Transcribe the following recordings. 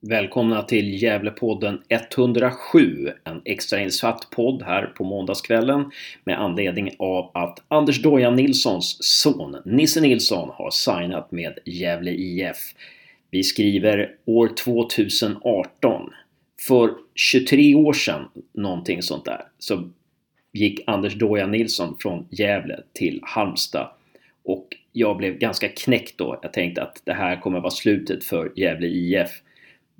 Välkomna till Gävlepodden 107, en extrainsatt podd här på måndagskvällen med anledning av att Anders Dojan Nilssons son Nisse Nilsson har signat med Gävle IF. Vi skriver år 2018. För 23 år sedan, någonting sånt där, så gick Anders Dojan Nilsson från Gävle till Halmstad. Och jag blev ganska knäckt då. Jag tänkte att det här kommer vara slutet för Gävle IF.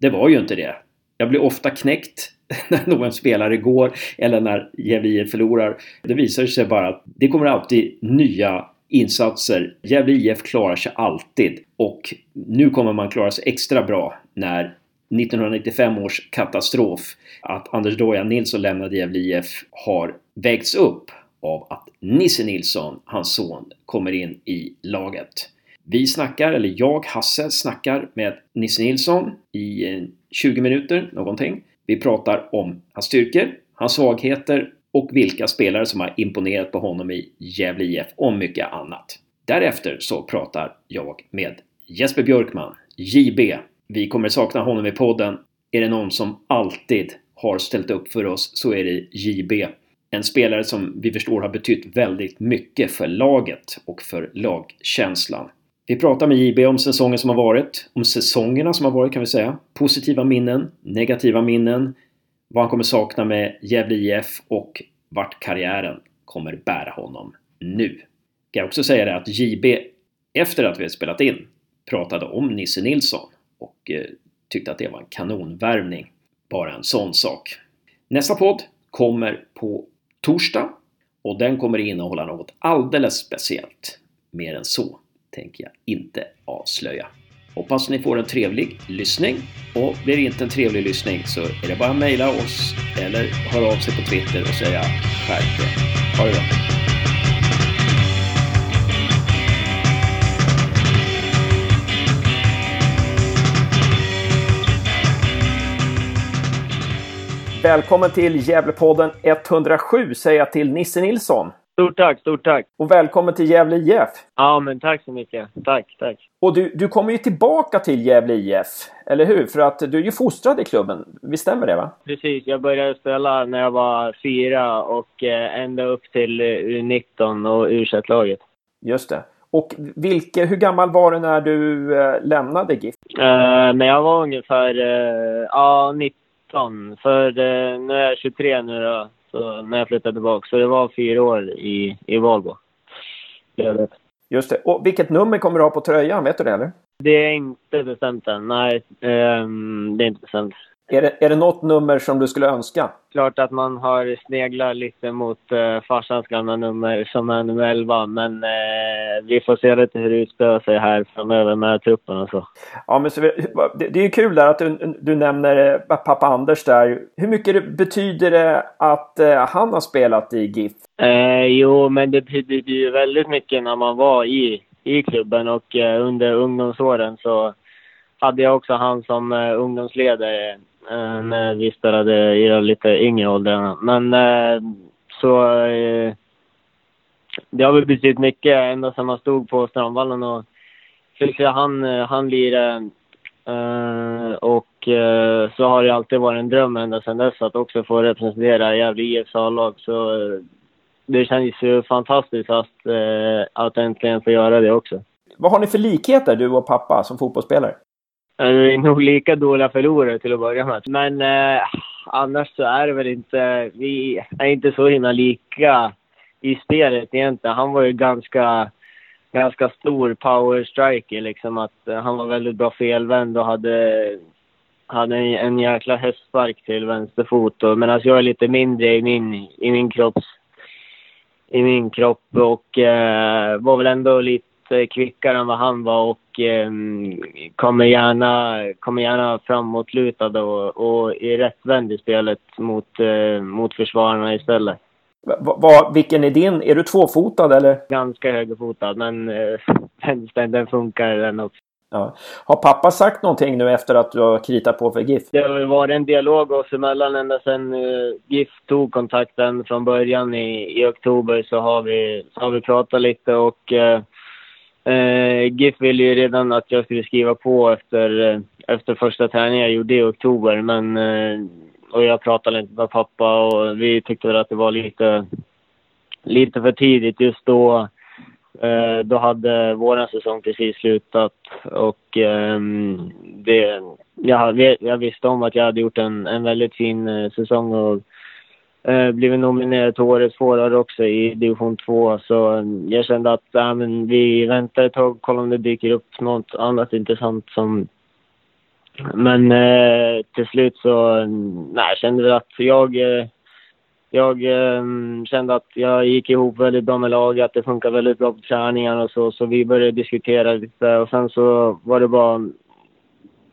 Det var ju inte det. Jag blir ofta knäckt när någon spelare går eller när Gävle IF förlorar. Det visar sig bara att det kommer alltid nya insatser. Gävle IF klarar sig alltid och nu kommer man klara sig extra bra när 1995 års katastrof att Anders Dojan Nilsson lämnade Gävle IF har vägts upp av att Nisse Nilsson, hans son, kommer in i laget. Vi snackar, eller jag, Hasse, snackar med Nisse Nilsson i eh, 20 minuter någonting. Vi pratar om hans styrkor, hans svagheter och vilka spelare som har imponerat på honom i Gävle IF och mycket annat. Därefter så pratar jag med Jesper Björkman, JB. Vi kommer sakna honom i podden. Är det någon som alltid har ställt upp för oss så är det JB. En spelare som vi förstår har betytt väldigt mycket för laget och för lagkänslan. Vi pratar med JB om säsongen som har varit, om säsongerna som har varit kan vi säga. Positiva minnen, negativa minnen, vad han kommer sakna med Gävle IF och vart karriären kommer bära honom nu. Kan jag också säga det att JB, efter att vi spelat in, pratade om Nisse Nilsson och eh, tyckte att det var en kanonvärvning. Bara en sån sak. Nästa podd kommer på torsdag och den kommer innehålla något alldeles speciellt. Mer än så tänker jag inte avslöja. Hoppas ni får en trevlig lyssning och blir det inte en trevlig lyssning så är det bara att mejla oss eller höra av sig på Twitter och säga skärp er. Ha det bra! Välkommen till Gävlepodden 107 säger jag till Nisse Nilsson. Stort tack, stort tack. Och välkommen till Gävle IF. Ja, men tack så mycket. Tack, tack. Och du, du kommer ju tillbaka till Gävle IF, eller hur? För att du är ju fostrad i klubben. Visst stämmer det va? Precis, jag började spela när jag var fyra och eh, ända upp till U19 och U21-laget. Just det. Och vilke, hur gammal var du när du eh, lämnade GIF? Uh, när jag var ungefär uh, ja, 19. För uh, nu är jag 23 nu då. Så när jag flyttade tillbaka. Så det var fyra år i, i Valbo. Just det. Och vilket nummer kommer du ha på tröjan? Vet du det eller? Det är inte bestämt än. Nej, um, det är inte bestämt. Är det, är det något nummer som du skulle önska? Klart att man har sneglat lite mot uh, farsans gamla nummer som är nummer 11. Men uh, vi får se lite hur det utspelar sig här framöver med truppen och så. Ja, men så, det, det är ju kul där att du, du nämner uh, pappa Anders där. Hur mycket betyder det att uh, han har spelat i GIF? Uh, jo, men det betyder ju väldigt mycket när man var i, i klubben och under ungdomsåren så hade jag också han som ungdomsledare eh, Eh, när vi spelade i de lite yngre åldrarna. Men eh, så... Eh, det har väl betytt mycket ända sedan man stod på Strandvallen och fick se han, eh, han lira. Eh, och så har det alltid varit en dröm ända sedan dess att också få representera Gävle IFs A-lag. Så det känns ju fantastiskt att, att äntligen få göra det också. Vad har ni för likheter, du och pappa, som fotbollsspelare? Vi är nog lika dåliga förlorare till att börja med. Men eh, annars så är det väl inte... Vi är inte så himla lika i spelet egentligen. Han var ju ganska, ganska stor power striker liksom. Att, eh, han var väldigt bra felvänd och hade, hade en, en jäkla hästspark till vänsterfot. Medan alltså jag är lite mindre i min, i min kropps i min kropp och eh, var väl ändå lite kvickare än vad han var och eh, kommer, gärna, kommer gärna framåtlutad och, och är rättvänd i spelet mot, eh, mot försvararna istället. Va, va, vilken är din? Är du tvåfotad eller? Ganska högerfotad, men eh, vänstern den funkar den också. Ja. Har pappa sagt någonting nu efter att du har kritat på för GIF? Det har varit en dialog oss emellan ända sedan uh, GIF tog kontakten från början i, i oktober så har vi, så har vi pratat lite och uh, Eh, GIF ville ju redan att jag skulle skriva på efter, eh, efter första träningen jag gjorde i oktober. Men, eh, och jag pratade lite med pappa och vi tyckte väl att det var lite, lite för tidigt just då. Eh, då hade våran säsong precis slutat och eh, det, jag, jag visste om att jag hade gjort en, en väldigt fin eh, säsong och eh, blivit nominerad till Årets Fårare också i division 2. Så mm, jag kände att äh, men vi väntar ett tag och kollar om det dyker upp något annat intressant som... Men eh, till slut så mm, nej, jag kände att jag... Eh, jag eh, kände att jag gick ihop väldigt bra med laget, att det funkar väldigt bra på träningarna och så. Så vi började diskutera lite och sen så var det bara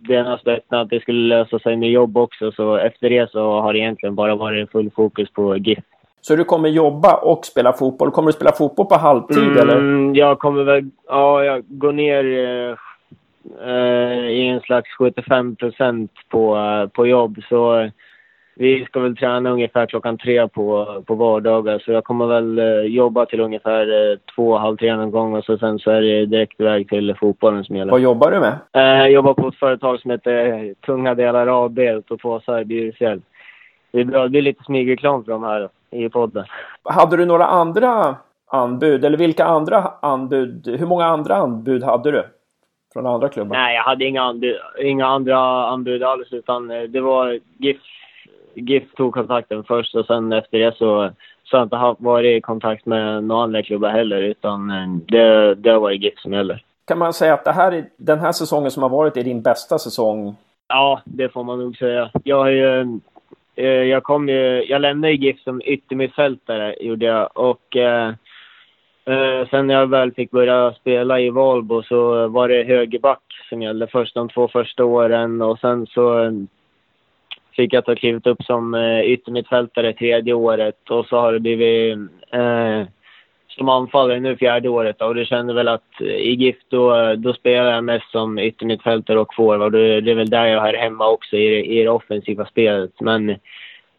den aspekten att det skulle lösa sig med jobb också. Så efter det så har det egentligen bara varit full fokus på GIF. Så du kommer jobba och spela fotboll. Kommer du spela fotboll på halvtid mm, eller? Jag kommer väl, ja, jag går ner eh, eh i en slags 75 procent på, eh, på jobb. Så vi ska väl träna ungefär klockan tre på, på vardagar. Så jag kommer väl eh, jobba till ungefär eh, två, halv tre någon gång och så sen så är det direkt iväg till fotbollen som gäller. Vad jobbar du med? Eh, jag jobbar på ett företag som heter Tunga Delar AB ute på Bjurfjäll. Det är bra. Det blir lite smygreklam för de här i podden. Hade du några andra anbud? Eller vilka andra anbud? Hur många andra anbud hade du? Från andra klubbar? Nej, jag hade inga, anbud, inga andra anbud alls utan det var GIF GIF tog kontakten först och sen efter det så, så har jag inte varit i kontakt med några andra klubbar heller utan eh, det, det har varit GIF som gäller. Kan man säga att det här, den här säsongen som har varit är din bästa säsong? Ja, det får man nog säga. Jag har ju, eh, jag kom ju, jag lämnade GIF som yttermittfältare gjorde jag och eh, eh, sen när jag väl fick börja spela i Valbo så var det högerback som gällde först de två första åren och sen så fick jag ta klivet upp som eh, yttermittfältare tredje året och så har det blivit eh, som anfallare nu fjärde året och du kände väl att eh, i GIF då, då spelar jag mest som yttermittfältare och forward. Det är väl där jag hör hemma också i, i det offensiva spelet. Men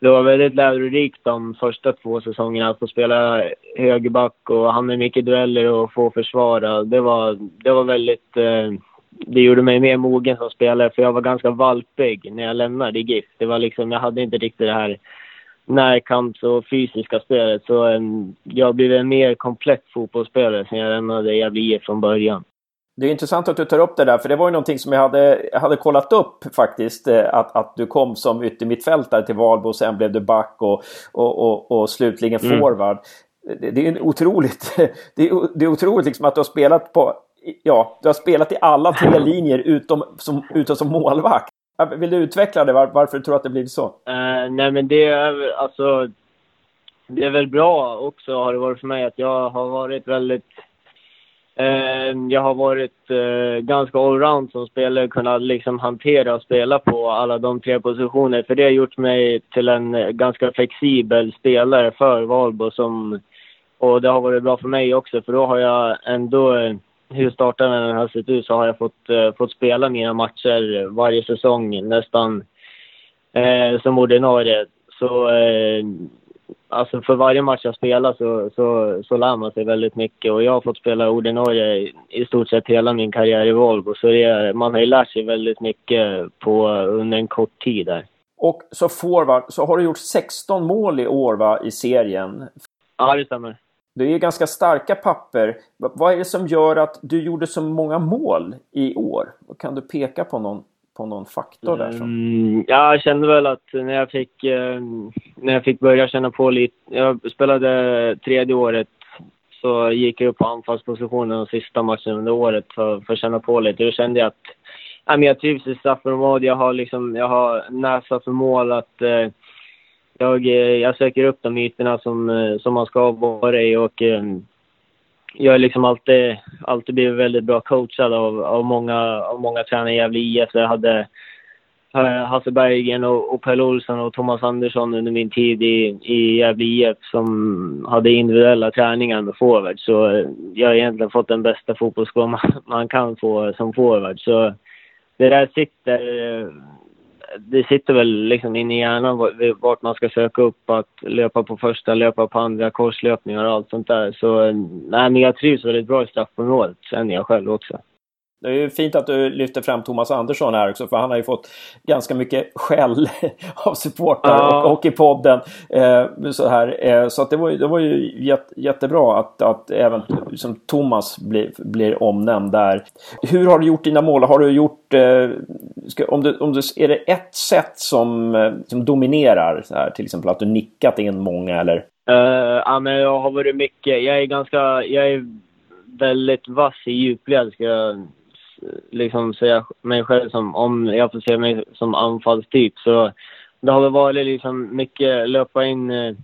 det var väldigt lärorikt de första två säsongerna att få spela högerback och hamna i mycket dueller och få försvara. Det var, det var väldigt eh, det gjorde mig mer mogen som spelare för jag var ganska valpig när jag lämnade GIF. Det var liksom, jag hade inte riktigt det här närkamps och fysiska spelet. Så um, jag blev en mer komplett fotbollsspelare sen jag lämnade Gävle IF från början. Det är intressant att du tar upp det där, för det var ju någonting som jag hade, jag hade kollat upp faktiskt. Eh, att, att du kom som yttermittfältare till Valbo och sen blev du back och, och, och, och slutligen mm. forward. Det, det, är otroligt, det är, det är otroligt liksom att du har spelat på ja, du har spelat i alla tre linjer utom som, utom som målvakt. Vill du utveckla det, var, varför du tror att det blivit så? Uh, nej, men det är alltså... Det är väl bra också har det varit för mig att jag har varit väldigt... Uh, jag har varit uh, ganska allround som spelare, kunnat liksom hantera och spela på alla de tre positioner. För det har gjort mig till en ganska flexibel spelare för Valbo som... Och det har varit bra för mig också, för då har jag ändå hur starten har sett ut så har jag fått, uh, fått spela mina matcher varje säsong nästan uh, som ordinarie. Så uh, alltså för varje match jag spelar så, så, så lär man sig väldigt mycket och jag har fått spela ordinarie i, i stort sett hela min karriär i Volvo. Så det, man har ju lärt sig väldigt mycket på, under en kort tid där. Och så forward, så har du gjort 16 mål i år va, i serien? Ja, det stämmer. Det är ganska starka papper. Vad är det som gör att du gjorde så många mål i år? Kan du peka på någon, på någon faktor där? Som... Mm, jag kände väl att när jag fick, eh, när jag fick börja känna på lite. Jag spelade tredje året så gick jag upp på anfallspositionen de sista matcherna under året för, för att känna på lite. Då kände jag att ja, men jag trivs i straffområdet. Jag har liksom, jag har näsa för mål att eh, jag, eh, jag söker upp de ytorna som, eh, som man ska vara i och eh, jag har liksom alltid, alltid blivit väldigt bra coachad av, av, många, av många tränare i Gävle IF. Jag hade Hasse Berggren och, och Per Olsson och Thomas Andersson under min tid i, i Gävle IF som hade individuella träningar med forward. Så jag har egentligen fått den bästa fotbollsskolan man, man kan få som forward. Så det där sitter det sitter väl liksom inne i hjärnan vart man ska söka upp, att löpa på första, löpa på andra, korslöpningar och allt sånt där. Så eh, nej, men jag trivs väldigt bra i straffområdet, känner jag själv också. Det är ju fint att du lyfter fram Thomas Andersson här också för han har ju fått ganska mycket skäll av supportrar ja. och, och, i podden. Eh, så här, eh, så att det, var, det var ju jätte, jättebra att, att även som Thomas blir, blir omnämnd där. Hur har du gjort dina mål? Har du gjort... Eh, ska, om du, om du, är det ett sätt som, eh, som dominerar? Så här, till exempel att du nickat in många eller? Uh, ja, men jag har varit mycket... Jag är ganska... Jag är väldigt vass i djupled ska jag Eh, liksom säga mig själv som, om jag får se mig som anfallstyp. Så det har väl varit liksom mycket löpa in, eh,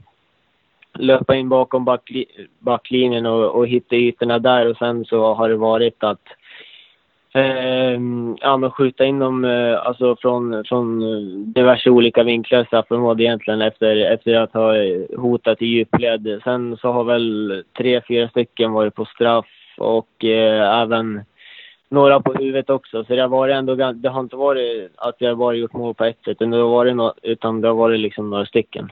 löpa in bakom backli, backlinjen och, och hitta ytorna där och sen så har det varit att eh, ja, men skjuta in dem eh, alltså från, från diverse olika vinklar straffområdet egentligen efter, efter att ha hotat i djupled. Sen så har väl tre, fyra stycken varit på straff och eh, även några på huvudet också. Så det har varit ändå, det har inte varit att jag bara gjort mål på ett sätt, utan det har varit, no, utan det har varit liksom några stycken.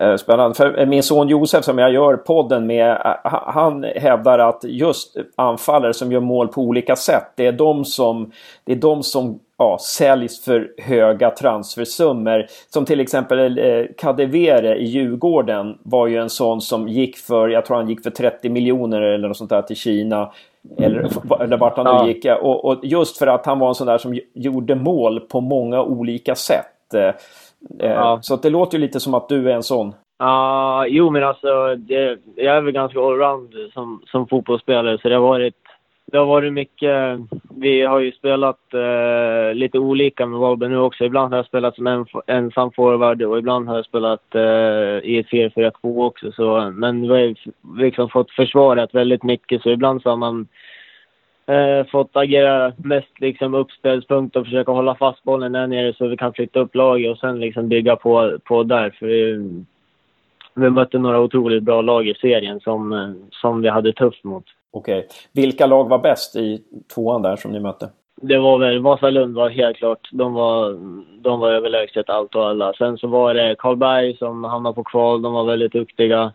Eh, spännande. För eh, min son Josef som jag gör podden med, eh, han hävdar att just anfallare som gör mål på olika sätt, det är de som, det är de som ja, säljs för höga transfersummor. Som till exempel eh, Kadewere i Djurgården var ju en sån som gick för, jag tror han gick för 30 miljoner eller något sånt där till Kina. Eller, eller vart han nu gick. Och, och, just för att han var en sån där som gjorde mål på många olika sätt. Eh, eh ja. Så det låter ju lite som att du är en sån. Ja, jo men alltså det, jag är väl ganska allround som, som fotbollsspelare så det har varit det har varit mycket. Vi har ju spelat eh, lite olika med Valby nu också. Ibland har jag spelat som en, ensam forward och ibland har jag spelat eh, i ett 4-4-2 också. Så, men vi har liksom fått försvarat väldigt mycket så ibland så har man eh, fått agera mest liksom uppspelspunkt och försöka hålla fast bollen där nere så vi kan flytta upp laget och sen liksom bygga på, på där. För vi, vi mötte några otroligt bra lag i serien som, eh, som vi hade tufft mot. Okej. Okay. Vilka lag var bäst i tvåan där som ni mötte? Det var väl Vasalund var helt klart. De var, de var överlägset allt och alla. Sen så var det Karlberg som hamnade på kval. De var väldigt duktiga.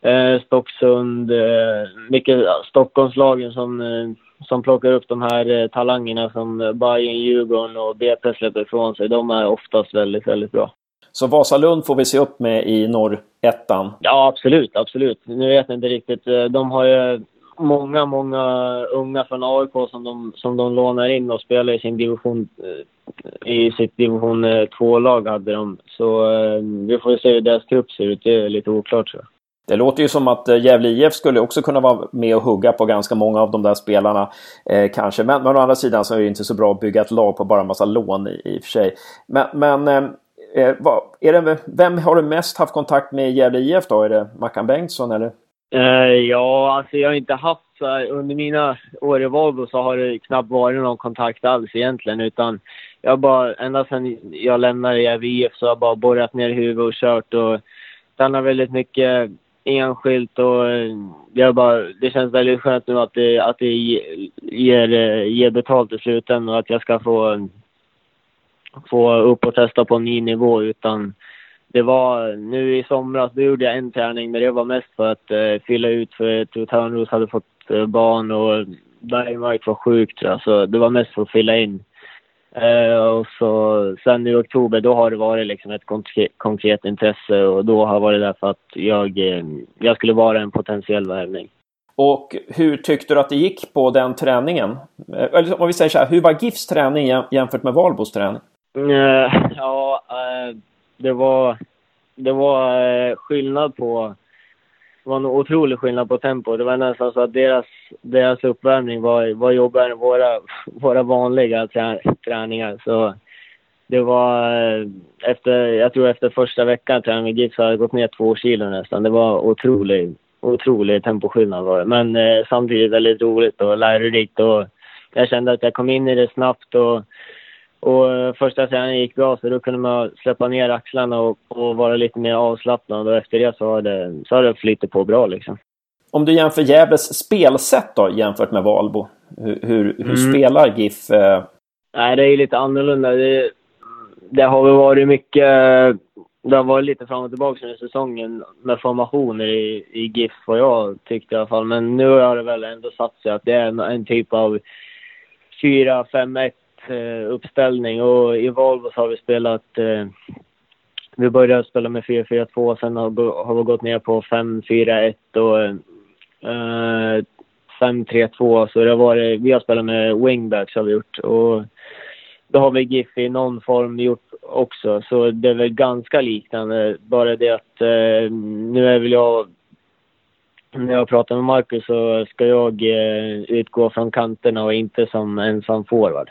Eh, Stocksund, eh, mycket Stockholmslagen som, eh, som plockar upp de här eh, talangerna som Bayern, Djurgården och BP släpper ifrån sig. De är oftast väldigt, väldigt bra. Så Vasalund får vi se upp med i norrettan? Ja, absolut, absolut. Nu vet jag inte riktigt. Eh, de har ju många, många unga från AIK som de, som de lånar in och spelar i sin division eh, i sitt division eh, 2-lag hade de. Så eh, vi får se hur deras trupp ser ut. Det är lite oklart så. Det låter ju som att eh, Gävle IF skulle också kunna vara med och hugga på ganska många av de där spelarna. Eh, kanske, men, men å andra sidan så är det inte så bra att bygga ett lag på bara en massa lån i, i och för sig. Men, men eh, vad, är det, vem har du mest haft kontakt med i Gävle IF då? Är det Mackan Bengtsson eller? Uh, ja, alltså jag har inte haft så här, under mina år i Volvo så har det knappt varit någon kontakt alls egentligen utan jag bara, ända sedan jag lämnade IVF så har jag bara borrat ner huvudet och kört och tränat väldigt mycket enskilt och eh, jag bara, det känns väldigt skönt nu att det, att det ger, eh, ger betalt i slutändan och att jag ska få, få upp och testa på en ny nivå utan det var nu i somras, då gjorde jag en träning, men det var mest för att eh, fylla ut för att Törnros hade fått eh, barn och Bergmark var sjuk tror jag, så det var mest för att fylla in. Eh, och så sen i oktober, då har det varit liksom ett konkret, konkret intresse och då har det varit därför att jag, eh, jag skulle vara en potentiell värvning. Och hur tyckte du att det gick på den träningen? Eh, eller om vi säger så här, hur var GIFs träning jämfört med Valbos träning? Eh, ja, det var, det var eh, skillnad på... Det var en otrolig skillnad på tempo. Det var nästan så att deras, deras uppvärmning var, var jobbigare än våra, våra vanliga trä, träningar. Så det var eh, efter, jag tror efter första veckan träning med GIF så hade jag gått ner två kilo nästan. Det var otrolig, otrolig temposkillnad var det. Men eh, samtidigt väldigt roligt och lärorikt och jag kände att jag kom in i det snabbt och och eh, första träningen gick bra så då kunde man släppa ner axlarna och, och vara lite mer avslappnad och efter det så har det, så har det flyttat på bra liksom. Om du jämför Gävles spelsätt då jämfört med Valbo. Hur, hur, hur mm. spelar GIF? Eh... Nej, det är lite annorlunda. Det, det har väl varit mycket... Det har varit lite fram och tillbaka under säsongen med formationer i, i GIF, vad jag tyckte i alla fall. Men nu har det väl ändå satt sig att det är en, en typ av 4-5-1 eh, Eh, uppställning och i Volvo så har vi spelat eh, vi började spela med 4-4-2, sen har, har vi gått ner på 5-4-1 och eh, 5-3-2. Så det har varit, vi har spelat med wingbacks har vi gjort. Och då har vi GIF i någon form gjort också. Så det är väl ganska liknande. Bara det att eh, nu är väl jag... När jag pratar med Marcus så ska jag eh, utgå från kanterna och inte som ensam forward.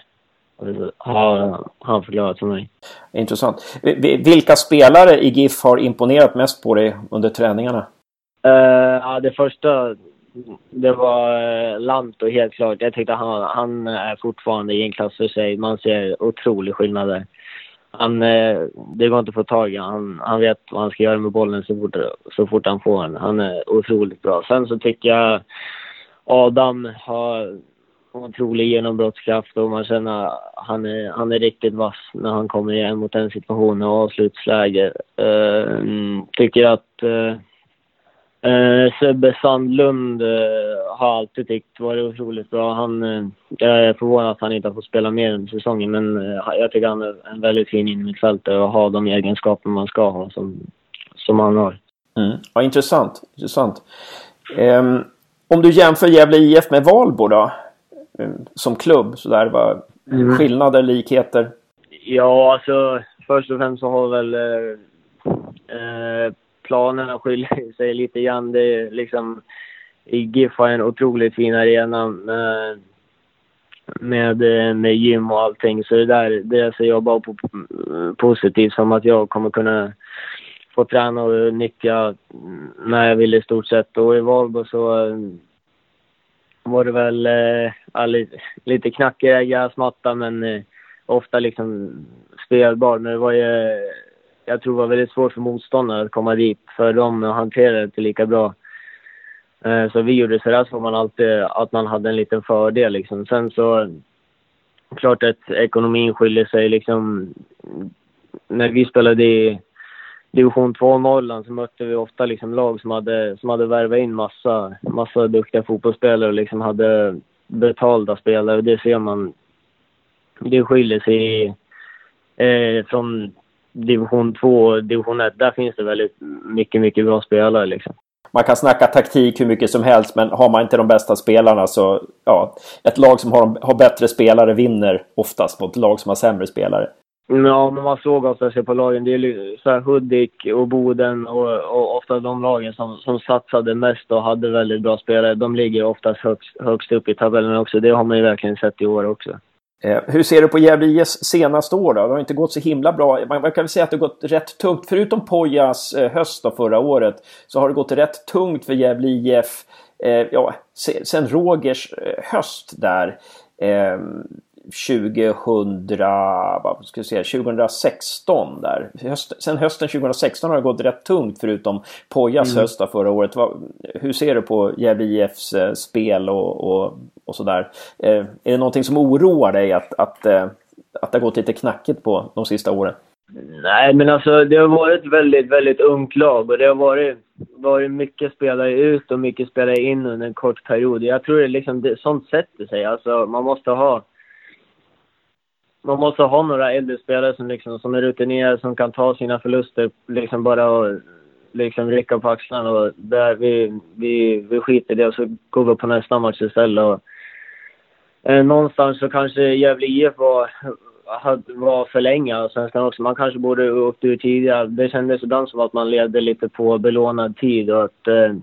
Har han förklarat för mig. Intressant. Vilka spelare i GIF har imponerat mest på dig under träningarna? Uh, ja, det första det var uh, Lanto helt klart. Jag tyckte han, han är fortfarande i en klass för sig. Man ser otrolig skillnad där. Han, uh, det går inte att få tag i han, han vet vad han ska göra med bollen så fort, så fort han får den. Han är otroligt bra. Sen så tycker jag Adam har otrolig genombrottskraft och man känner att han är, han är riktigt vass när han kommer igen mot den situationen och avslutsläge. Uh, tycker att uh, uh, Sebbe Sandlund uh, har alltid tyckt varit otroligt bra. Han, uh, jag är förvånad att han inte har fått spela mer under säsongen men uh, jag tycker han är en väldigt fin innermittfältare och har de egenskaper man ska ha som, som han har. Mm. Ja, intressant. intressant. Um, om du jämför Gävle IF med Valbo då? Eh, som klubb? Så där, vad, mm. Skillnader, likheter? Ja, alltså först och främst så har väl eh, eh planerna skiljer sig lite grann. Det är liksom, i GIF har en otroligt fin arena med, med, eh, med gym och allting. Så det där det ser jag bara på positivt som att jag kommer kunna få träna och nyttja när jag vill i stort sett. Och i Valbo så var det väl eh, lite, lite knackigare gräsmatta men eh, ofta liksom spelbar. Men det var ju, jag tror det var väldigt svårt för motståndare att komma dit för de hanterade det inte lika bra. Eh, så vi gjorde så där så man alltid att man hade en liten fördel liksom. Sen så, klart att ekonomin skiljer sig liksom. När vi spelade i division 2 Norrland så mötte vi ofta liksom lag som hade, som hade värvat in massa, massa duktiga fotbollsspelare och liksom hade betalda spelare. Det ser man. Det skiljer sig eh, från division 2 och division 1. Där finns det väldigt mycket, mycket bra spelare liksom. Man kan snacka taktik hur mycket som helst men har man inte de bästa spelarna så ja, ett lag som har, har bättre spelare vinner oftast mot ett lag som har sämre spelare. Ja, men man såg ofta sig på lagen. Det är så här Hudik och Boden och, och ofta de lagen som, som satsade mest och hade väldigt bra spelare. De ligger oftast högst, högst upp i tabellen också. Det har man ju verkligen sett i år också. Eh, hur ser du på Gävle IS senaste år då? Det har inte gått så himla bra. Man kan väl säga att det har gått rätt tungt. Förutom Pojas eh, höst då förra året så har det gått rätt tungt för Gävle IF. Eh, ja, sen Rogers eh, höst där. Ehm, Eh, 2000, vad ska jag säga, 2016 där. Höst, sen hösten 2016 har det gått rätt tungt förutom Pojas mm. höst förra året. hur ser du på Gävle IFs eh, spel och, och, och sådär? Eh, är det någonting som oroar dig att, att, eh, att det har gått lite knackigt på de sista åren? Nej, men alltså det har varit väldigt, väldigt ungt lag och det har varit, varit mycket spelare ut och mycket spelare in under en kort period. Jag tror det liksom, det, sånt sätter sig. Alltså man måste ha man måste ha några äldre spelare som, liksom, som är rutinerade, som kan ta sina förluster liksom bara och liksom rycka på axlarna. Och där vi, vi, vi skiter i det och så går vi på nästa match istället. Och, eh, någonstans så kanske Gävle IF var, var för länge och också. Man kanske borde åkt ur tidigare. Det kändes ibland som att man levde lite på belånad tid och att eh,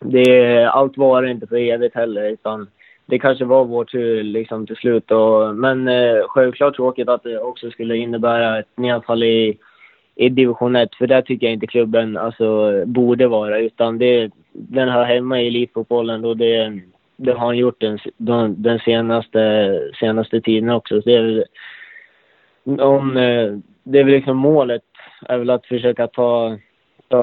det, allt var inte för evigt heller utan det kanske var vår tur eh, liksom till slut. Och, men eh, självklart tråkigt att det också skulle innebära ett nedfall i, i division 1. För där tycker jag inte klubben alltså, borde vara. Utan det, den hör hemma i elitfotbollen och det, det har han gjort den, den senaste, senaste tiden också. Så det är väl, om, eh, det är väl liksom målet är väl att försöka ta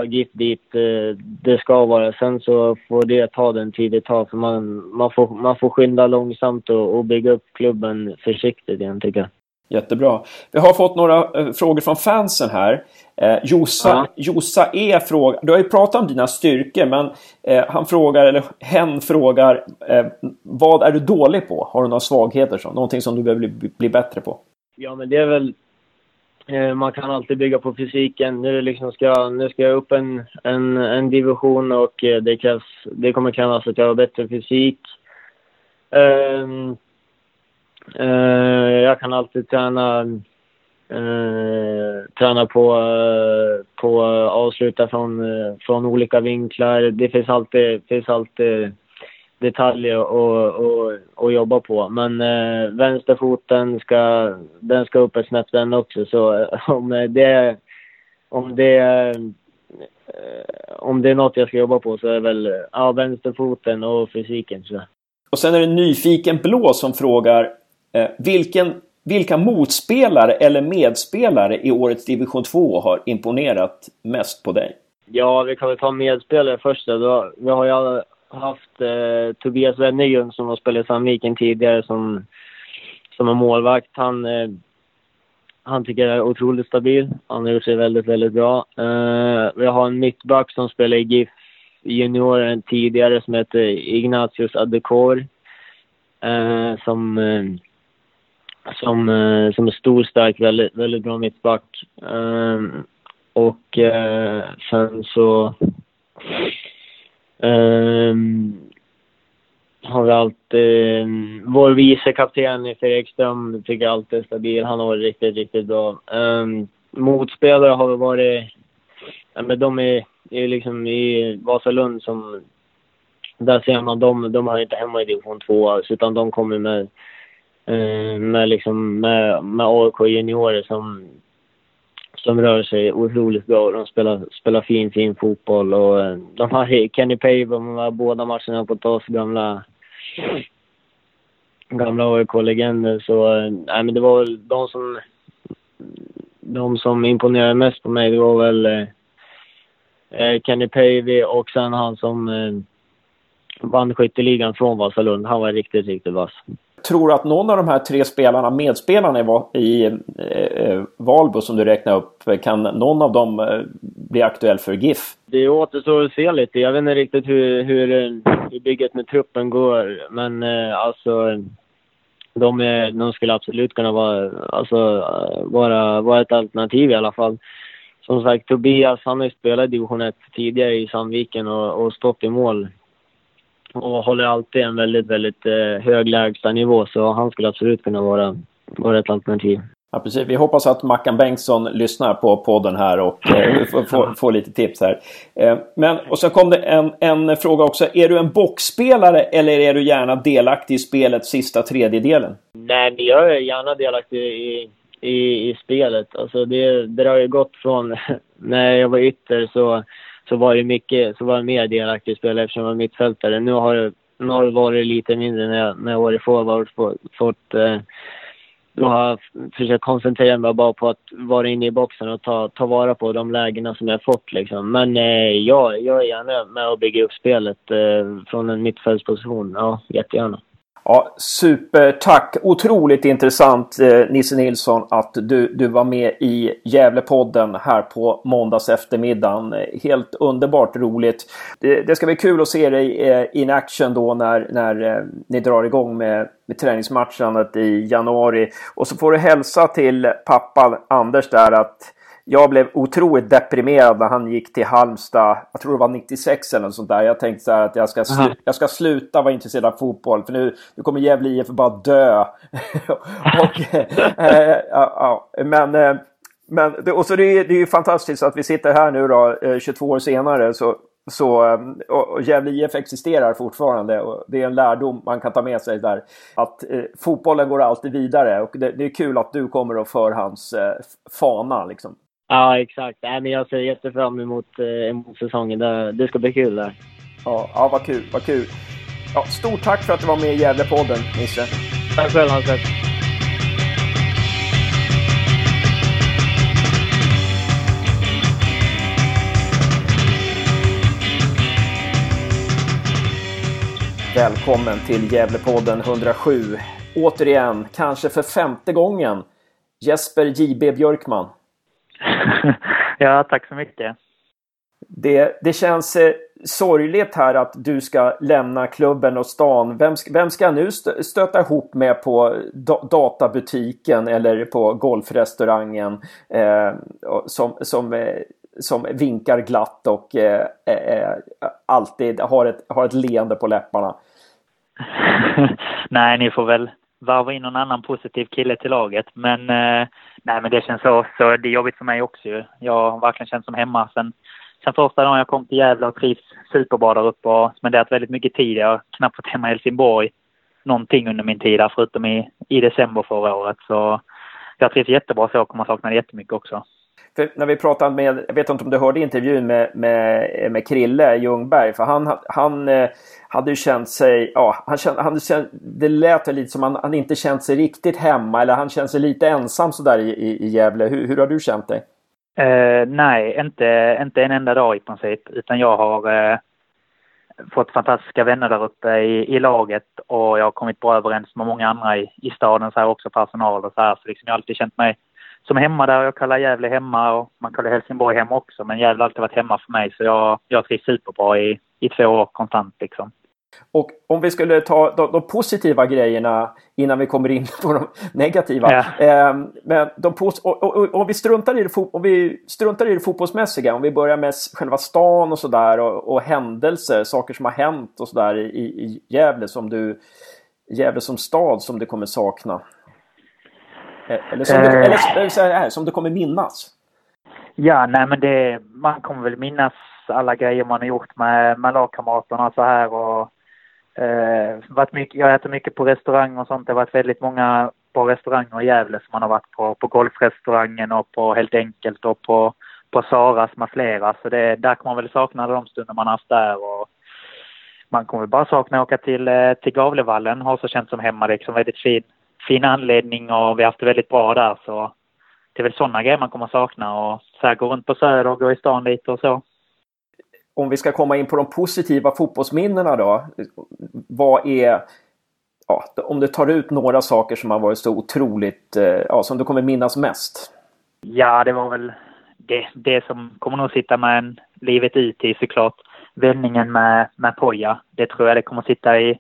GIF dit eh, det ska vara. Sen så får det ta den tid det tar för man, man, får, man får skynda långsamt och, och bygga upp klubben försiktigt igen tycker jag. Jättebra. Vi har fått några eh, frågor från fansen här. Eh, Josa, ja. Josa E frågar, du har ju pratat om dina styrkor men eh, han frågar, eller hen frågar, eh, vad är du dålig på? Har du några svagheter? Så? Någonting som du behöver bli, bli bättre på? Ja men det är väl, Eh, man kan alltid bygga på fysiken. Nu, liksom ska, nu ska jag upp en, en, en division och eh, det, krävs, det kommer krävas att jag har bättre fysik. Um, uh, jag kan alltid träna uh, träna på, uh, på avsluta från, från olika vinklar. Det finns alltid, finns alltid detaljer att jobba på. Men eh, vänsterfoten ska, den ska upp ett snäpp den också. Så eh, om det, om det, eh, om det är något jag ska jobba på så är det väl ja, vänsterfoten och fysiken. Så. Och sen är det Nyfiken Blå som frågar eh, vilken vilka motspelare eller medspelare i årets division 2 har imponerat mest på dig? Ja, vi kan väl ta medspelare först. Då. Vi har ju haft eh, Tobias Wennerljung som har spelat i Sandviken tidigare som, som är målvakt. Han, eh, han tycker jag är otroligt stabil. Han har gjort sig väldigt, väldigt bra. Eh, vi har en mittback som spelar i GIF junioren tidigare som heter Ignatius Adekor. Eh, som eh, som, eh, som är stor, stark, väldigt, väldigt bra mittback. Eh, och eh, sen så um, har eh, vår vice kapten Fredrik tycker jag alltid är stabil. Han har varit riktigt, riktigt bra. Um, motspelare har väl varit, ja, men de är, är liksom i Vasalund som, där ser man de, de har inte hemma i division 2 alls. utan de kommer med Eh, med, liksom, med, med AIK juniorer som, som rör sig otroligt bra. De spelar, spelar fin, fin fotboll. Och, eh, de har Kenny Pavey, båda matcherna på oss gamla gamla AIK-legender. Så eh, nej, men det var väl de som, de som imponerade mest på mig. Det var väl eh, eh Kenny Pavey och sen han som eh, vann skytteligan från Vasalund. Han var riktigt, riktigt vass. Tror du att någon av de här tre spelarna, medspelarna i, i eh, eh, Valbo som du räknar upp, kan någon av dem eh, bli aktuell för GIF? Det återstår att se lite. Jag vet inte riktigt hur, hur, hur bygget med truppen går. Men eh, alltså, de, är, de skulle absolut kunna vara, alltså, vara, vara ett alternativ i alla fall. Som sagt, Tobias han har ju spelat i division 1 tidigare i Sandviken och, och stått i mål och håller alltid en väldigt, väldigt eh, hög lägstanivå. Så han skulle absolut kunna vara, vara ett alternativ. Ja, precis. Vi hoppas att Mackan Bengtsson lyssnar på podden här och eh, får, lite tips här. Eh, men, och så kom det en, en fråga också. Är du en boxspelare eller är du gärna delaktig i spelets sista tredjedelen? Nej, jag är gärna delaktig i, i, i spelet. Alltså det, det har ju gått från när jag var ytter så så var det mycket, så var jag mer delaktig i spelet eftersom jag var mittfältare. Nu har det, nu har det varit lite mindre när jag, när jag varit forward. Fått, fått, eh, då har jag försökt koncentrera mig bara på att vara inne i boxen och ta, ta vara på de lägena som jag fått liksom. Men eh, ja, jag är gärna med och bygger upp spelet eh, från en mittfältsposition. Ja, jättegärna. Ja, supertack! Otroligt intressant eh, Nisse Nilsson att du, du var med i Gävlepodden här på måndags eftermiddagen. Helt underbart roligt. Det, det ska bli kul att se dig eh, in action då när, när eh, ni drar igång med, med träningsmatchandet i januari. Och så får du hälsa till pappa Anders där att jag blev otroligt deprimerad när han gick till Halmstad. Jag tror det var 96 eller något sånt där. Jag tänkte så här att jag ska, slu jag ska sluta vara intresserad av fotboll. För nu, nu kommer Gävle IF bara dö. och, äh, ja, men, äh, men, och så det, är, det är ju fantastiskt att vi sitter här nu då, 22 år senare. Så, så, och Gävle IF existerar fortfarande och det är en lärdom man kan ta med sig där. Att eh, fotbollen går alltid vidare och det, det, är kul att du kommer och för hans eh, fana liksom. Ja, exakt. Nej, men jag ser jättefram emot, eh, emot säsongen. Det, det ska bli kul där. Ja, ja vad kul. Vad kul. Ja, stort tack för att du var med i Gävlepodden, Nisse. Tack själv, Hansson. Välkommen till Gävlepodden 107. Återigen, kanske för femte gången Jesper JB Björkman. ja, tack så mycket. Det, det känns eh, sorgligt här att du ska lämna klubben och stan. Vem, vem ska nu stöta ihop med på databutiken eller på golfrestaurangen eh, som, som, eh, som vinkar glatt och eh, eh, alltid har ett, har ett leende på läpparna? Nej, ni får väl varva in någon annan positiv kille till laget. Men eh, nej, men det känns så. Så det är jobbigt för mig också ju. Jag har verkligen känt som hemma sen, sen första dagen jag kom till Gävle och trivs superbra där uppe och spenderat väldigt mycket tid. Jag har knappt fått hemma i Helsingborg någonting under min tid där förutom i, i december förra året. Så jag trivs jättebra så och kommer sakna det jättemycket också. För när vi pratade med, jag vet inte om du hörde intervjun med, med, med Krille Ljungberg, för han, han eh, hade ju känt sig, ja, han känt, han känt, det lät lite som han, han inte känt sig riktigt hemma eller han känner sig lite ensam sådär i, i, i Gävle. Hur, hur har du känt dig? Uh, nej, inte, inte en enda dag i princip, utan jag har uh, fått fantastiska vänner där uppe i, i laget och jag har kommit bra överens med många andra i, i staden så här också, personal och så här. Så liksom jag har alltid känt mig som hemma där. Jag kallar Gävle hemma och man kallar Helsingborg hemma också. Men Gävle har alltid varit hemma för mig så jag, jag trivs superbra i, i två år konstant liksom. Och om vi skulle ta de, de, positiva grejerna innan vi kommer in på de negativa. Ja. Eh, men de och, och, och, om, vi struntar i det, om vi struntar i det fotbollsmässiga, om vi börjar med själva stan och sådär och, och händelser, saker som har hänt och sådär i, i Gävle som du Gävle som stad som du kommer sakna. Eh, eller som, du, eller, eller så här, som du kommer minnas? Ja, nej men det, man kommer väl minnas alla grejer man har gjort med, med lagkamraterna så här och eh, varit mycket, jag äter mycket på restaurang och sånt. Det har varit väldigt många bra restauranger i Gävle som man har varit på, på golfrestaurangen och på Helt Enkelt och på, på Saras med flera. Så det, där kommer man väl sakna de stunder man haft där och man kommer bara sakna att åka till, eh, till Gavlevallen, har så känt som hemma liksom väldigt fin fin anledning och vi har haft det väldigt bra där så det är väl sådana grejer man kommer sakna och så här gå runt på Söder och gå i stan lite och så. Om vi ska komma in på de positiva fotbollsminnena då. Vad är, ja, om du tar ut några saker som har varit så otroligt, eh, ja, som du kommer minnas mest? Ja, det var väl det, det som kommer nog sitta med en livet ut i såklart. Vändningen med, med Poja. Det tror jag det kommer sitta i,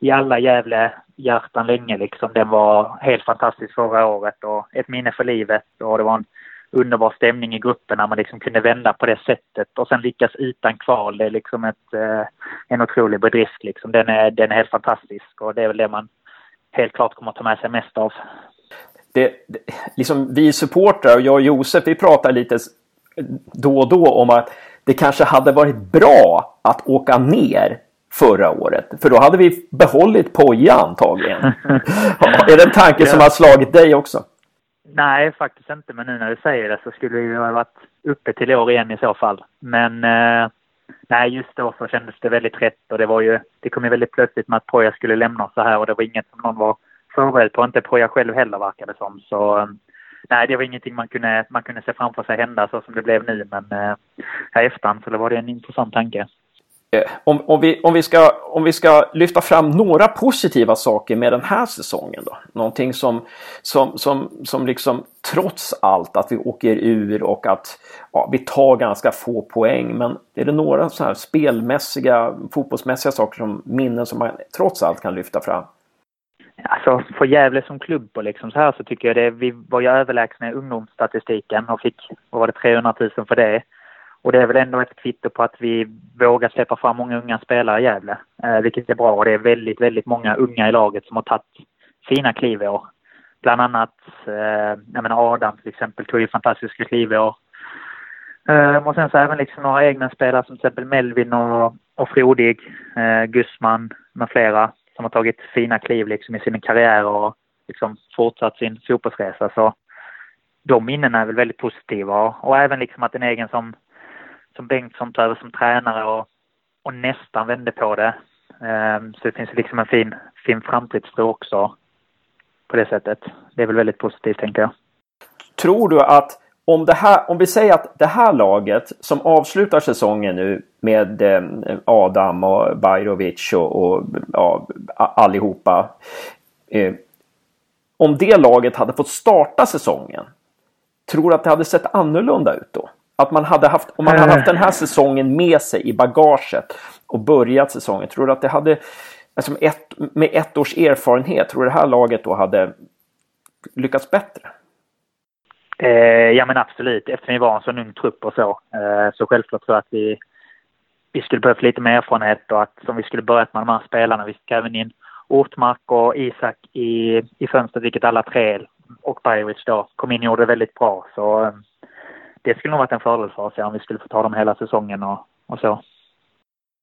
i alla Gävle hjärtan länge liksom. Den var helt fantastisk förra året och ett minne för livet och det var en underbar stämning i gruppen när man liksom kunde vända på det sättet och sen lyckas utan kval. Det är liksom ett, eh, en otrolig bedrift liksom. Den är, den är helt fantastisk och det är väl det man helt klart kommer att ta med sig mest av. Det, det, liksom vi supportrar och jag och Josef, vi pratar lite då och då om att det kanske hade varit bra att åka ner förra året. För då hade vi behållit Poja antagligen. är det en tanke som har slagit dig också? Nej, faktiskt inte. Men nu när du säger det så skulle vi ha varit uppe till år igen i så fall. Men eh, nej, just då så kändes det väldigt rätt och det var ju, det kom ju väldigt plötsligt med att Poja skulle lämna så här och det var inget som någon var förberedd på, inte Poja själv heller verkade det som. Så eh, nej, det var ingenting man kunde, man kunde se framför sig hända så som det blev nu. Men eh, här i efterhand så var det en intressant tanke. Om, om, vi, om, vi ska, om vi ska lyfta fram några positiva saker med den här säsongen då. Någonting som, som, som, som liksom trots allt att vi åker ur och att ja, vi tar ganska få poäng. Men är det några så här spelmässiga, fotbollsmässiga saker som minnen som man trots allt kan lyfta fram? Alltså för Gävle som klubb och liksom så här så tycker jag det, vi var ju överlägsna i ungdomsstatistiken och fick, vad var det, 300 000 för det. Och det är väl ändå ett kvitto på att vi vågar släppa fram många unga spelare i Gävle, eh, vilket är bra. Och det är väldigt, väldigt många unga i laget som har tagit fina kliv i år. Bland annat, eh, jag menar Adam till exempel tog ju fantastiska kliv i år. Eh, och sen så även liksom några egna spelare som till exempel Melvin och, och Frodig, eh, Gusman med flera som har tagit fina kliv liksom i sin karriär och liksom fortsatt sin fotbollsresa. Så de minnena är väl väldigt positiva och även liksom att en egen som som Bengtsson tog över som tränare och, och nästan vände på det. Ehm, så det finns liksom en fin, fin framtidstro också på det sättet. Det är väl väldigt positivt tänker jag. Tror du att om, det här, om vi säger att det här laget som avslutar säsongen nu med eh, Adam och Bajrovic och, och ja, allihopa. Eh, om det laget hade fått starta säsongen, tror du att det hade sett annorlunda ut då? Att man hade haft, om man hade haft den här säsongen med sig i bagaget och börjat säsongen, tror du att det hade, alltså ett, med ett års erfarenhet, tror du det här laget då hade lyckats bättre? Eh, ja men absolut, eftersom vi var en sån ung trupp och så. Eh, så självklart tror jag att vi, vi skulle behövt lite mer erfarenhet och att som vi skulle börjat med de här spelarna. Vi fick även in Ortmark och Isak i, i fönstret, vilket alla tre och Bajric då kom in och gjorde väldigt bra. Så eh, det skulle nog varit en fördel för oss om vi skulle få ta dem hela säsongen och, och så.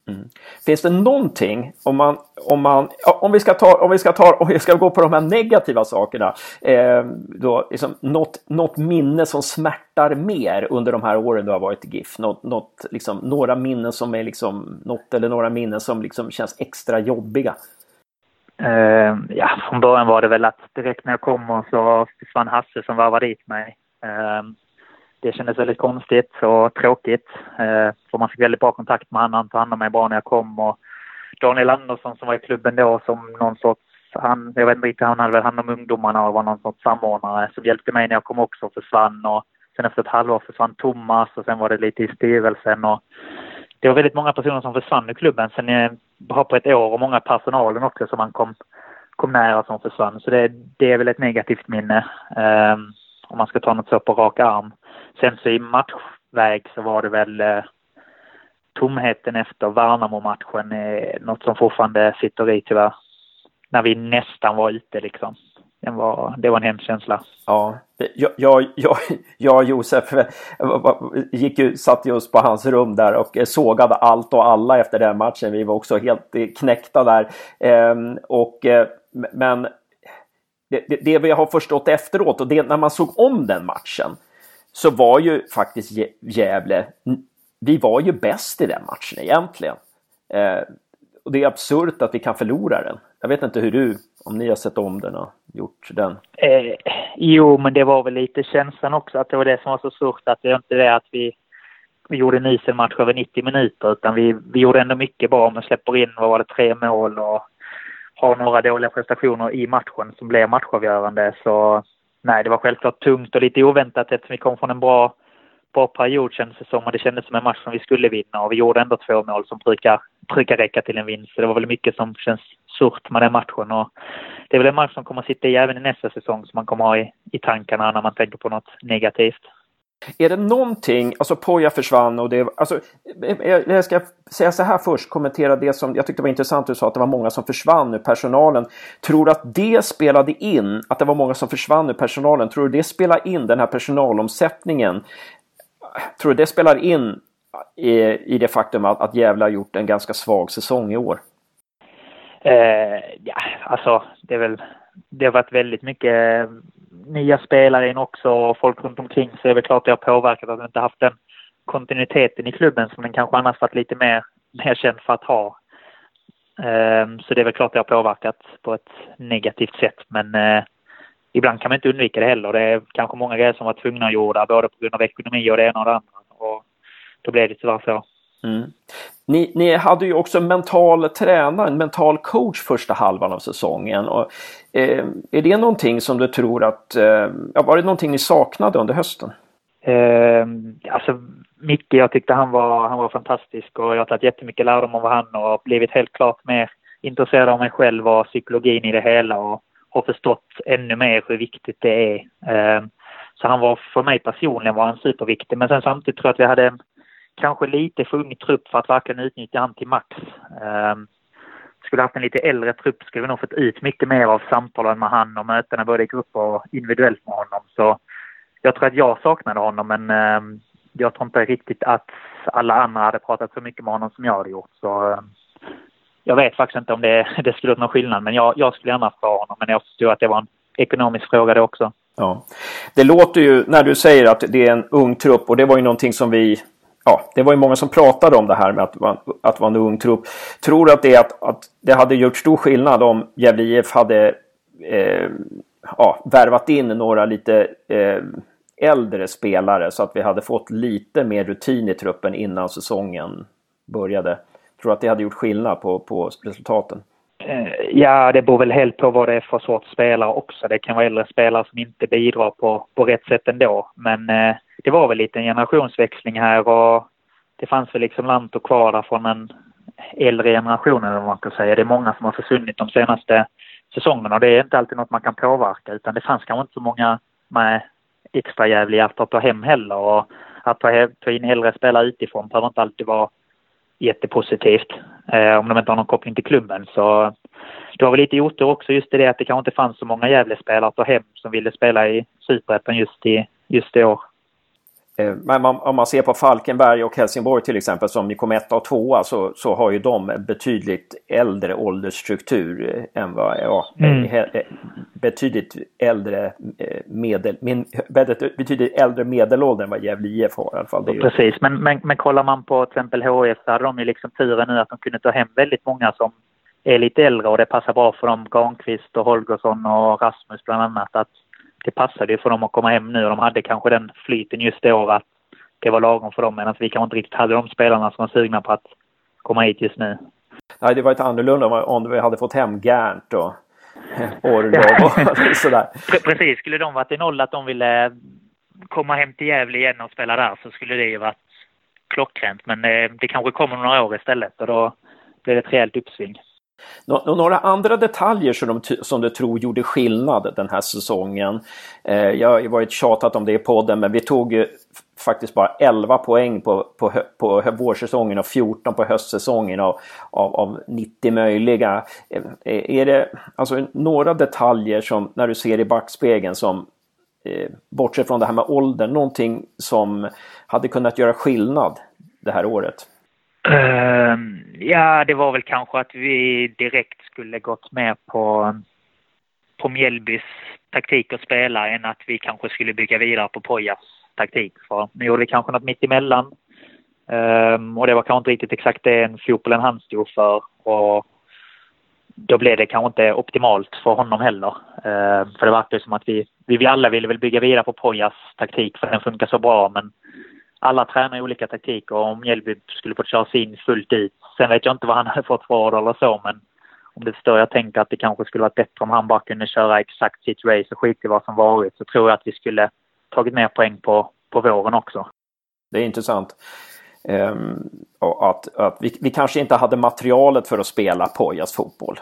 Mm. Finns det någonting, om, man, om, man, om, vi ska ta, om, vi ska ta, om vi ska gå på de här negativa sakerna, eh, då, liksom, något, något minne som smärtar mer under de här åren du har varit i GIF? Något, något, liksom, några minnen som är liksom, något eller några minnen som liksom känns extra jobbiga? Eh, ja, från början var det väl att direkt när jag kom så försvann Hasse som varvade dit mig. Eh, det kändes väldigt konstigt och tråkigt. Eh, för man fick väldigt bra kontakt med honom. Han tog hand om mig bra när jag kom. Och Daniel Andersson som var i klubben då som någon sorts, han, jag vet inte riktigt, han hade väl hand om ungdomarna och var någon sorts samordnare som hjälpte mig när jag kom också och försvann. Och sen efter ett halvår försvann Thomas och sen var det lite i styrelsen. Och det var väldigt många personer som försvann i klubben. Sen eh, bara på ett år och många personalen också som man kom, kom nära som försvann. Så det, det är väl ett negativt minne. Um, om man ska ta något så på rak arm. Sen så i matchväg så var det väl eh, tomheten efter Värnamo-matchen eh, något som fortfarande sitter i tyvärr. När vi nästan var ute liksom. Den var, det var en hemsk känsla. Ja, jag, jag, jag, jag och Josef eh, gick ju, satt just på hans rum där och eh, sågade allt och alla efter den matchen. Vi var också helt eh, knäckta där. Ehm, och, men det, det, det vi har förstått efteråt och det när man såg om den matchen så var ju faktiskt Gävle, vi var ju bäst i den matchen egentligen. Eh, och det är absurt att vi kan förlora den. Jag vet inte hur du, om ni har sett om den och gjort den? Eh, jo, men det var väl lite känslan också att det var det som var så surt att det är inte det att vi, vi gjorde en usel match över 90 minuter utan vi, vi gjorde ändå mycket bra men släpper in, vad var det, tre mål och har några dåliga prestationer i matchen som blev matchavgörande så nej, det var självklart tungt och lite oväntat eftersom vi kom från en bra, bra period kändes det som och det kändes som en match som vi skulle vinna och vi gjorde ändå två mål som brukar, brukar räcka till en vinst. Så det var väl mycket som känns surt med den matchen och det är väl en match som kommer att sitta i även i nästa säsong som man kommer att ha i, i tankarna när man tänker på något negativt. Är det någonting, alltså Poja försvann och det, alltså, eh, eh, jag ska säga så här först, kommentera det som jag tyckte var intressant, du sa att det var många som försvann ur personalen. Tror du att det spelade in, att det var många som försvann ur personalen, tror du det spelar in den här personalomsättningen? Tror du det spelar in i, i det faktum att, att Gävle har gjort en ganska svag säsong i år? Eh, ja, alltså det är väl, det har varit väldigt mycket nya spelare in också och folk runt omkring så är det klart det har påverkat att vi inte haft den kontinuiteten i klubben som den kanske annars varit lite mer, mer känd för att ha. Ehm, så det är väl klart det har påverkat på ett negativt sätt men eh, ibland kan man inte undvika det heller. Det är kanske många grejer som var tvungna att göra både på grund av ekonomi och det ena och det andra. Och då blev det tyvärr så. Mm. Ni, ni, hade ju också en mental tränare, en mental coach första halvan av säsongen. Och, eh, är det någonting som du tror att, eh, var det någonting ni saknade under hösten? Eh, alltså Micke, jag tyckte han var, han var fantastisk och jag har tagit jättemycket lärdom av han och blivit helt klart mer intresserad av mig själv och psykologin i det hela och har förstått ännu mer hur viktigt det är. Eh, så han var för mig personligen var han superviktig men sen samtidigt tror jag att vi hade en kanske lite för ung trupp för att verkligen utnyttja han till max. Eh, skulle haft en lite äldre trupp skulle vi nog fått ut mycket mer av samtalen med han och mötena både i grupp och individuellt med honom. Så jag tror att jag saknade honom men eh, jag tror inte riktigt att alla andra hade pratat så mycket med honom som jag hade gjort. Så eh, jag vet faktiskt inte om det, det skulle gjort någon skillnad men jag, jag skulle gärna ha honom men jag förstod att det var en ekonomisk fråga det också. Ja. Det låter ju när du säger att det är en ung trupp och det var ju någonting som vi ja, det var ju många som pratade om det här med att, att vara en ung trupp. Tror du att det, att, att det hade gjort stor skillnad om Gävle IF hade eh, ja, värvat in några lite eh, äldre spelare så att vi hade fått lite mer rutin i truppen innan säsongen började? Tror du att det hade gjort skillnad på, på resultaten? Eh, ja, det beror väl helt på vad det är för sorts spelare också. Det kan vara äldre spelare som inte bidrar på, på rätt sätt ändå. Men eh, det var väl lite en generationsväxling här och det fanns väl liksom Lanto kvar där från en äldre generation eller vad man kan säga. Det är många som har försvunnit de senaste säsongerna och det är inte alltid något man kan påverka utan det fanns kanske inte så många med extra jävliga att ta hem heller och att ta, ta in äldre spelare utifrån behöver inte alltid vara jättepositivt eh, om de inte har någon koppling till klubben. Så det var väl lite otur också just i det att det kanske inte fanns så många Gävlespelare att ta hem som ville spela i Superettan just i, just i år. Eh, men om man ser på Falkenberg och Helsingborg till exempel som ni kom etta och tvåa så, så har ju de betydligt äldre åldersstruktur än vad, ja, mm. Eh, betydligt äldre medel, betydligt äldre medelålder än vad Gävle IF har i alla fall. Precis, men, men, men kollar man på till exempel HF så hade de ju liksom turen nu att de kunde ta hem väldigt många som är lite äldre och det passar bra för dem, Granqvist och Holgersson och Rasmus bland annat, att det passade ju för dem att komma hem nu och de hade kanske den flyten just år att det var lagom för dem medan vi kanske inte riktigt hade de spelarna som var sugna på att komma hit just nu. Nej, det var inte annorlunda om vi hade fått hem Gärnt och Orlov och sådär. Precis, skulle de varit i noll att de ville komma hem till Gävle igen och spela där så skulle det ju varit klockrent. Men eh, det kanske kommer några år istället och då blir det ett rejält uppsving. Några andra detaljer som, de, som du tror gjorde skillnad den här säsongen. Eh, jag har ju varit tjatat om det i podden men vi tog ju faktiskt bara 11 poäng på, på, på vårsäsongen och 14 på höstsäsongen av, av, av 90 möjliga. Eh, eh, är det alltså några detaljer som när du ser i backspegeln som eh, bortsett från det här med åldern, någonting som hade kunnat göra skillnad det här året? Uh, ja, det var väl kanske att vi direkt skulle gått med på, på Mjällbys taktik att spela än att vi kanske skulle bygga vidare på Pojas taktik. För nu gjorde vi kanske något mitt emellan. Um, och det var kanske inte riktigt exakt det fotbollen han stod för. Och då blev det kanske inte optimalt för honom heller. Uh, för det verkar som att vi, vi alla ville väl bygga vidare på Pojas taktik för den funkar så bra men alla tränar olika taktiker och om Mjällby skulle fått köra sin fullt ut. Sen vet jag inte vad han hade fått för order eller så men om det förstår jag tänker att det kanske skulle varit bättre om han bara kunde köra exakt sitt race och skita i vad som varit så tror jag att vi skulle tagit mer poäng på, på våren också. Det är intressant. Um, att, att vi, vi kanske inte hade materialet för att spela Pojas fotboll.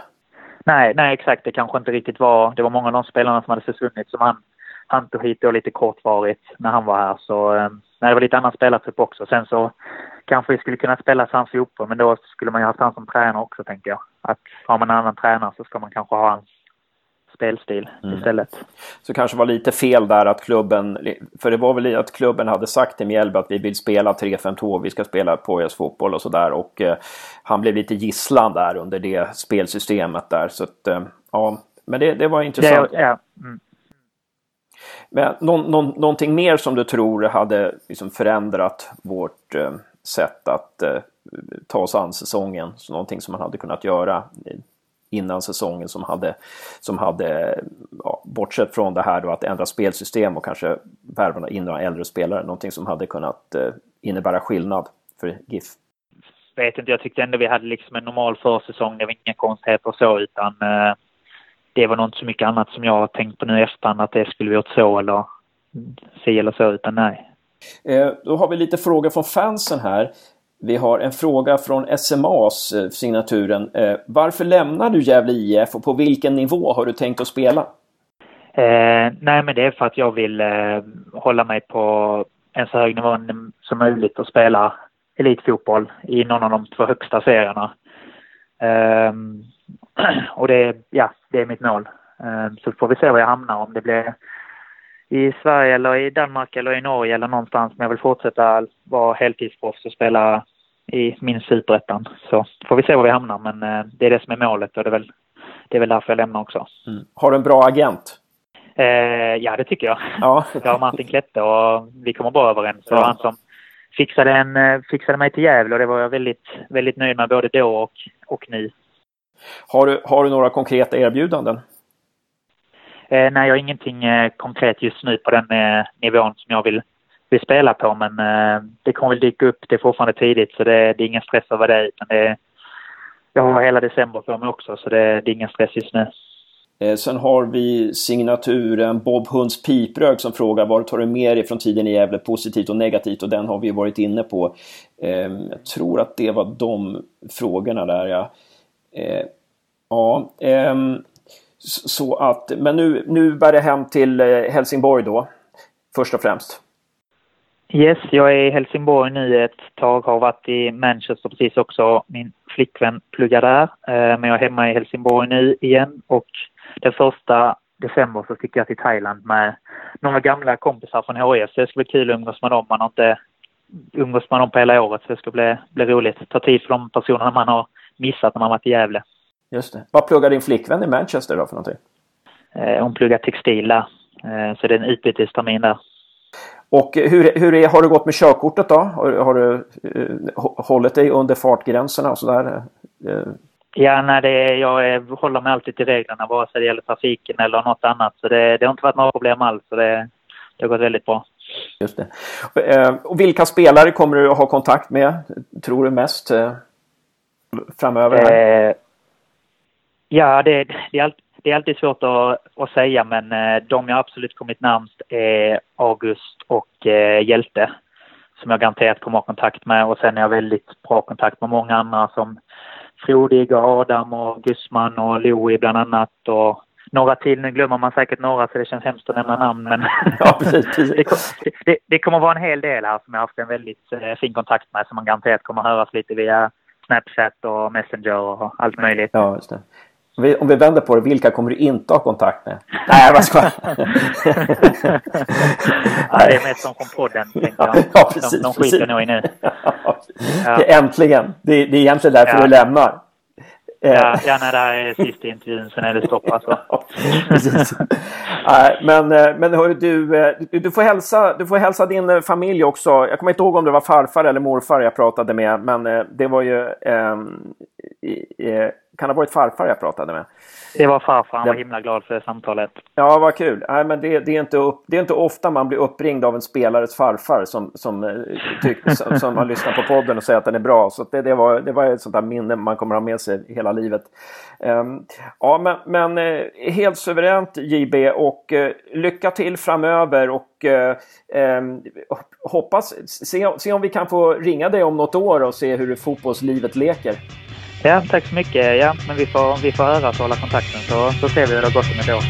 Nej, nej exakt. Det kanske inte riktigt var... Det var många av de spelarna som hade försvunnit som han, han tog hit då lite kortvarigt när han var här. Så um, nej, det var lite annan spelartrupp också. Sen så kanske vi skulle kunna spela samma fotboll men då skulle man ju haft han som tränare också tänker jag. Att har man en annan tränare så ska man kanske ha hans spelstil mm. istället. Så kanske var lite fel där att klubben, för det var väl att klubben hade sagt till Mjällby att vi vill spela 3-5-2, vi ska spela påjas fotboll och sådär och eh, han blev lite gisslan där under det spelsystemet där så att eh, ja, men det, det var intressant. Det, ja. mm. Men någon, någon, någonting mer som du tror hade liksom förändrat vårt eh, sätt att eh, ta oss an säsongen? Så någonting som man hade kunnat göra eh, innan säsongen som hade, som hade ja, bortsett från det här då att ändra spelsystem och kanske värva in några äldre spelare, någonting som hade kunnat eh, innebära skillnad för GIF? vet inte, jag tyckte ändå vi hade liksom en normal försäsong. Det var inga konstigheter och så utan eh, det var nog inte så mycket annat som jag har tänkt på nu i efterhand att det skulle vi gjort så eller si eller så utan nej. Eh, då har vi lite frågor från fansen här. Vi har en fråga från SMAs eh, signaturen. Eh, varför lämnar du Gävle IF och på vilken nivå har du tänkt att spela? Eh, nej, men det är för att jag vill eh, hålla mig på en så hög nivå som möjligt och spela elitfotboll i någon av de två högsta serierna. Eh, och det, ja, det är mitt mål. Eh, så får vi se var jag hamnar, om det blir i Sverige eller i Danmark eller i Norge eller någonstans. Men jag vill fortsätta vara heltidsproffs och spela i min superettan. Så får vi se var vi hamnar, men eh, det är det som är målet och det är väl, det är väl därför jag lämnar också. Mm. Har du en bra agent? Eh, ja, det tycker jag. Ja. jag har Martin Klette och vi kommer bra överens. Det var han som fixade, en, eh, fixade mig till Gävle och det var jag väldigt, väldigt nöjd med både då och, och nu. Har du, har du några konkreta erbjudanden? Eh, nej, jag har ingenting eh, konkret just nu på den eh, nivån som jag vill, vill spela på. Men eh, det kommer väl dyka upp. Det är fortfarande tidigt så det, det är ingen stress över det. Utan det, jag har hela december på mig också så det, det är ingen stress just nu. Eh, sen har vi signaturen Bob Hunds piprök som frågar vad tar du med dig från tiden i Gävle, positivt och negativt? Och den har vi varit inne på. Eh, jag tror att det var de frågorna där ja. Eh, ja, eh, så att, men nu, nu bär det hem till eh, Helsingborg då, först och främst. Yes, jag är i Helsingborg nu ett tag, har varit i Manchester precis också. Min flickvän pluggar där, eh, men jag är hemma i Helsingborg nu igen och den första december så sticker jag till Thailand med några gamla kompisar från HIF. Så det ska bli kul att umgås med dem. Man har inte umgås med dem på hela året så det ska bli, bli roligt. Ta tid för de personerna man har missat när man varit i Gävle. Just det. Vad pluggar din flickvän i Manchester då för någonting? Eh, hon pluggar textil där. Eh, så det är en utbytestermin där. Och hur, hur är, har det gått med körkortet då? Har, har du eh, hållit dig under fartgränserna och sådär? Eh, Ja, nej, det, jag är, håller mig alltid till reglerna vare sig det gäller trafiken eller något annat. Så det, det har inte varit några problem alls. Så det, det har gått väldigt bra. Just det. Eh, och vilka spelare kommer du att ha kontakt med, tror du mest eh, framöver? Eh, ja, det, det, är alltid, det är alltid svårt att, att säga, men de jag absolut kommit närmst är August och Hjälte som jag garanterat kommer att ha kontakt med. Och sen är jag väldigt bra kontakt med många andra som Frodig och Adam och Gusman och Louie bland annat. Och några till, nu glömmer man säkert några så det känns hemskt att nämna namn men ja, precis, precis. det, det, det, kommer vara en hel del här som jag haft en väldigt eh, fin kontakt med som man garanterat kommer höras lite via Snapchat och Messenger och allt möjligt. Ja, just det. Om vi, vänder på det, vilka kommer du inte ha kontakt med? Nej, vad ska ja, Det är mest som från podden, tänker jag. Ja, precis, de, de skiter nog i nu. Ja. Äntligen! Det, det är egentligen därför ja. du lämnar. Ja, ja när det här är sista intervjun, sen är det stopp alltså. Men eh, men hör, du, eh, du, får hälsa, du får hälsa din eh, familj också. Jag kommer inte ihåg om det var farfar eller morfar jag pratade med, men det var ju... Eh, kan ha varit farfar jag pratade med. Det var farfar, han var himla glad för det samtalet. Ja, vad kul. Nej, men det, det, är inte upp, det är inte ofta man blir uppringd av en spelares farfar som, som, eh, tyck, som, som har lyssnat på podden och säger att den är bra. Så det, det, var, det var ett sånt där minne man kommer ha med sig hela livet. Um, ja, men, men uh, helt suveränt JB och uh, lycka till framöver och uh, um, hoppas, se, se om vi kan få ringa dig om något år och se hur fotbollslivet leker. Ja, tack så mycket. Ja, men vi får, vi får höra och hålla kontakten så, så ser vi hur det har gått om ett år.